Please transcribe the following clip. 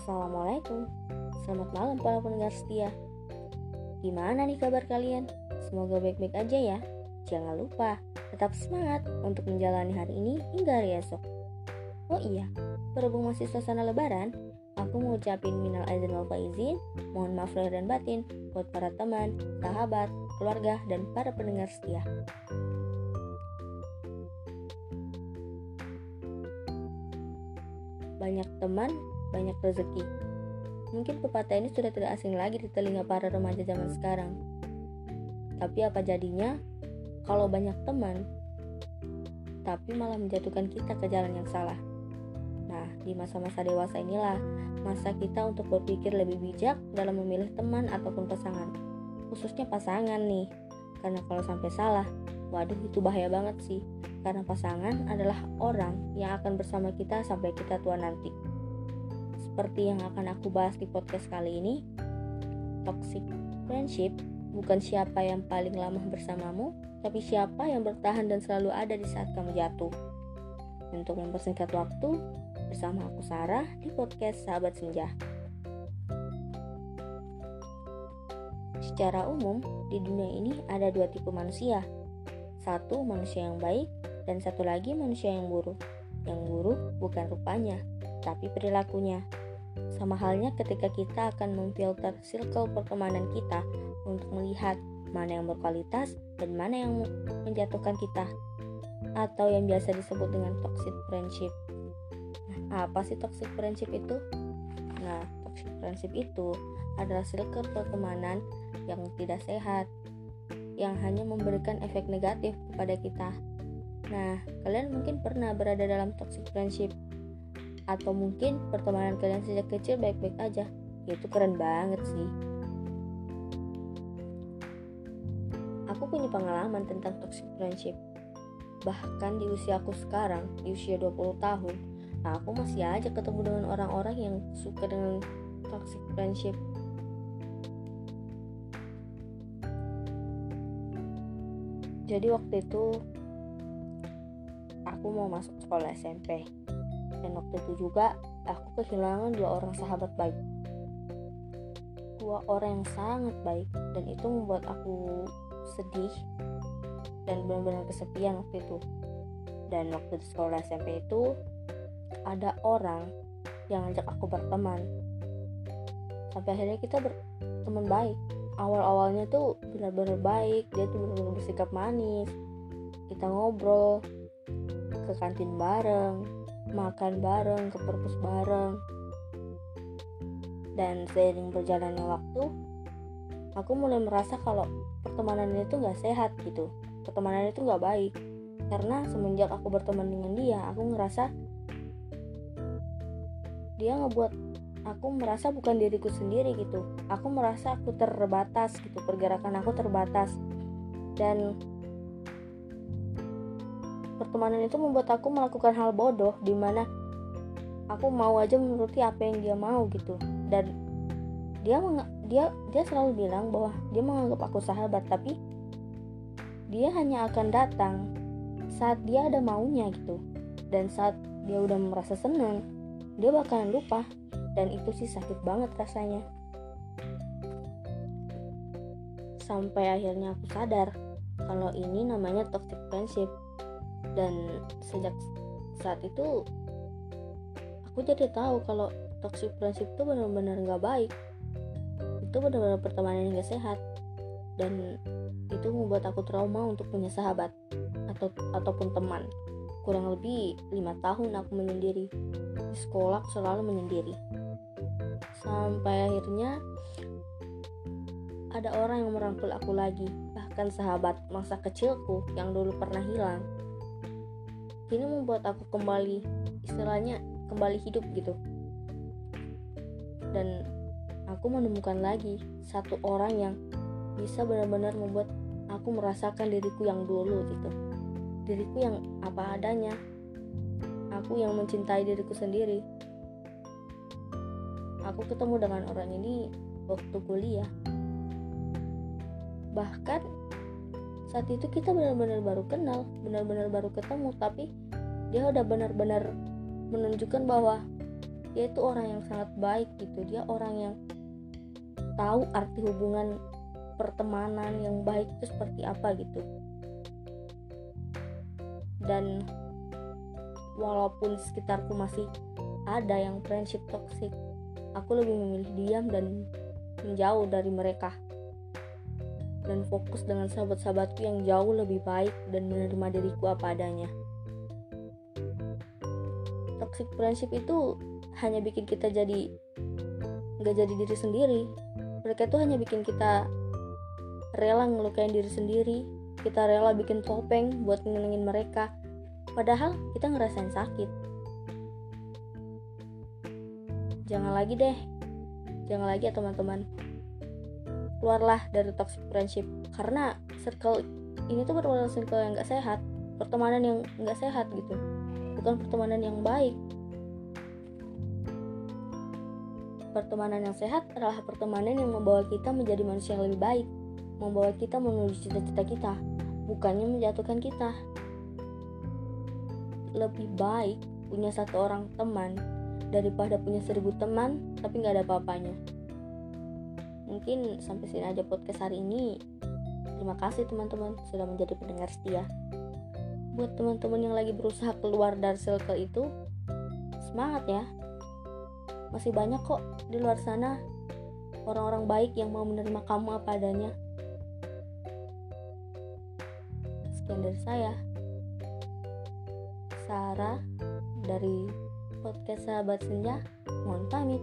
Assalamualaikum. Selamat malam para pendengar setia. Gimana nih kabar kalian? Semoga baik-baik aja ya. Jangan lupa tetap semangat untuk menjalani hari ini hingga hari esok. Oh iya, berhubung masih suasana lebaran Aku mau ucapin minal aizin wal faizin Mohon maaf lahir dan batin Buat para teman, sahabat, keluarga, dan para pendengar setia. Banyak teman, banyak rezeki. Mungkin pepatah ini sudah tidak asing lagi di telinga para remaja zaman sekarang. Tapi apa jadinya kalau banyak teman, tapi malah menjatuhkan kita ke jalan yang salah? Nah, di masa-masa dewasa inilah masa kita untuk berpikir lebih bijak dalam memilih teman ataupun pasangan. Khususnya pasangan nih, karena kalau sampai salah, waduh itu bahaya banget sih. Karena pasangan adalah orang yang akan bersama kita sampai kita tua nanti. Seperti yang akan aku bahas di podcast kali ini, toxic friendship bukan siapa yang paling lama bersamamu, tapi siapa yang bertahan dan selalu ada di saat kamu jatuh. Untuk mempersingkat waktu, bersama aku Sarah di podcast Sahabat Senja. Secara umum, di dunia ini ada dua tipe manusia. Satu manusia yang baik dan satu lagi manusia yang buruk. Yang buruk bukan rupanya, tapi perilakunya. Sama halnya ketika kita akan memfilter circle pertemanan kita untuk melihat mana yang berkualitas dan mana yang menjatuhkan kita atau yang biasa disebut dengan toxic friendship. Nah, apa sih toxic friendship itu? Nah, toxic friendship itu adalah circle pertemanan yang tidak sehat, yang hanya memberikan efek negatif kepada kita. Nah, kalian mungkin pernah berada dalam toxic friendship atau mungkin pertemanan kalian sejak kecil baik-baik aja. Ya itu keren banget sih. Aku punya pengalaman tentang toxic friendship. Bahkan di usia aku sekarang di usia 20 tahun aku masih aja ketemu dengan orang-orang yang suka dengan toxic friendship. Jadi waktu itu aku mau masuk sekolah SMP dan waktu itu juga aku kehilangan dua orang sahabat baik. Dua orang yang sangat baik dan itu membuat aku sedih dan benar-benar kesepian waktu itu. Dan waktu di sekolah SMP itu ada orang yang ngajak aku berteman. Sampai akhirnya kita berteman baik. Awal-awalnya tuh benar-benar baik dia tuh benar-benar bersikap manis kita ngobrol ke kantin bareng makan bareng, ke perpus bareng. Dan seiring berjalannya waktu, aku mulai merasa kalau pertemanan itu gak sehat gitu. Pertemanan itu gak baik. Karena semenjak aku berteman dengan dia, aku ngerasa dia ngebuat aku merasa bukan diriku sendiri gitu. Aku merasa aku terbatas gitu, pergerakan aku terbatas. Dan pertemanan itu membuat aku melakukan hal bodoh di mana aku mau aja menuruti apa yang dia mau gitu. Dan dia dia dia selalu bilang bahwa dia menganggap aku sahabat tapi dia hanya akan datang saat dia ada maunya gitu. Dan saat dia udah merasa senang dia bakalan lupa dan itu sih sakit banget rasanya. Sampai akhirnya aku sadar kalau ini namanya toxic friendship dan sejak saat itu aku jadi tahu kalau toxic friendship itu benar-benar nggak baik. Itu benar-benar pertemanan yang gak sehat. Dan itu membuat aku trauma untuk punya sahabat atau ataupun teman. Kurang lebih lima tahun aku menyendiri. Di sekolah selalu menyendiri. Sampai akhirnya ada orang yang merangkul aku lagi. Bahkan sahabat masa kecilku yang dulu pernah hilang ini membuat aku kembali istilahnya kembali hidup gitu. Dan aku menemukan lagi satu orang yang bisa benar-benar membuat aku merasakan diriku yang dulu gitu. Diriku yang apa adanya. Aku yang mencintai diriku sendiri. Aku ketemu dengan orang ini waktu kuliah. Bahkan saat itu kita benar-benar baru kenal benar-benar baru ketemu tapi dia udah benar-benar menunjukkan bahwa dia itu orang yang sangat baik gitu. Dia orang yang tahu arti hubungan pertemanan yang baik itu seperti apa gitu. Dan walaupun sekitarku masih ada yang friendship toxic aku lebih memilih diam dan menjauh dari mereka dan fokus dengan sahabat-sahabatku yang jauh lebih baik dan menerima diriku apa adanya. Toxic friendship itu hanya bikin kita jadi nggak jadi diri sendiri. Mereka itu hanya bikin kita rela ngelukain diri sendiri. Kita rela bikin topeng buat nyenengin mereka. Padahal kita ngerasain sakit. Jangan lagi deh. Jangan lagi ya teman-teman keluarlah dari toxic friendship. Karena circle ini tuh benar circle yang gak sehat pertemanan yang gak sehat gitu. Bukan pertemanan yang baik. Pertemanan yang sehat adalah pertemanan yang membawa kita menjadi manusia yang lebih baik membawa kita menuju cita-cita kita bukannya menjatuhkan kita. Lebih baik punya satu orang teman daripada punya seribu teman tapi nggak ada apa-apanya mungkin sampai sini aja podcast hari ini. Terima kasih teman-teman sudah menjadi pendengar setia. Buat teman-teman yang lagi berusaha keluar dari circle itu semangat ya. Masih banyak kok di luar sana orang-orang baik yang mau menerima kamu apa adanya. Sekian dari saya. Sarah dari podcast Sahabat Senja mohon pamit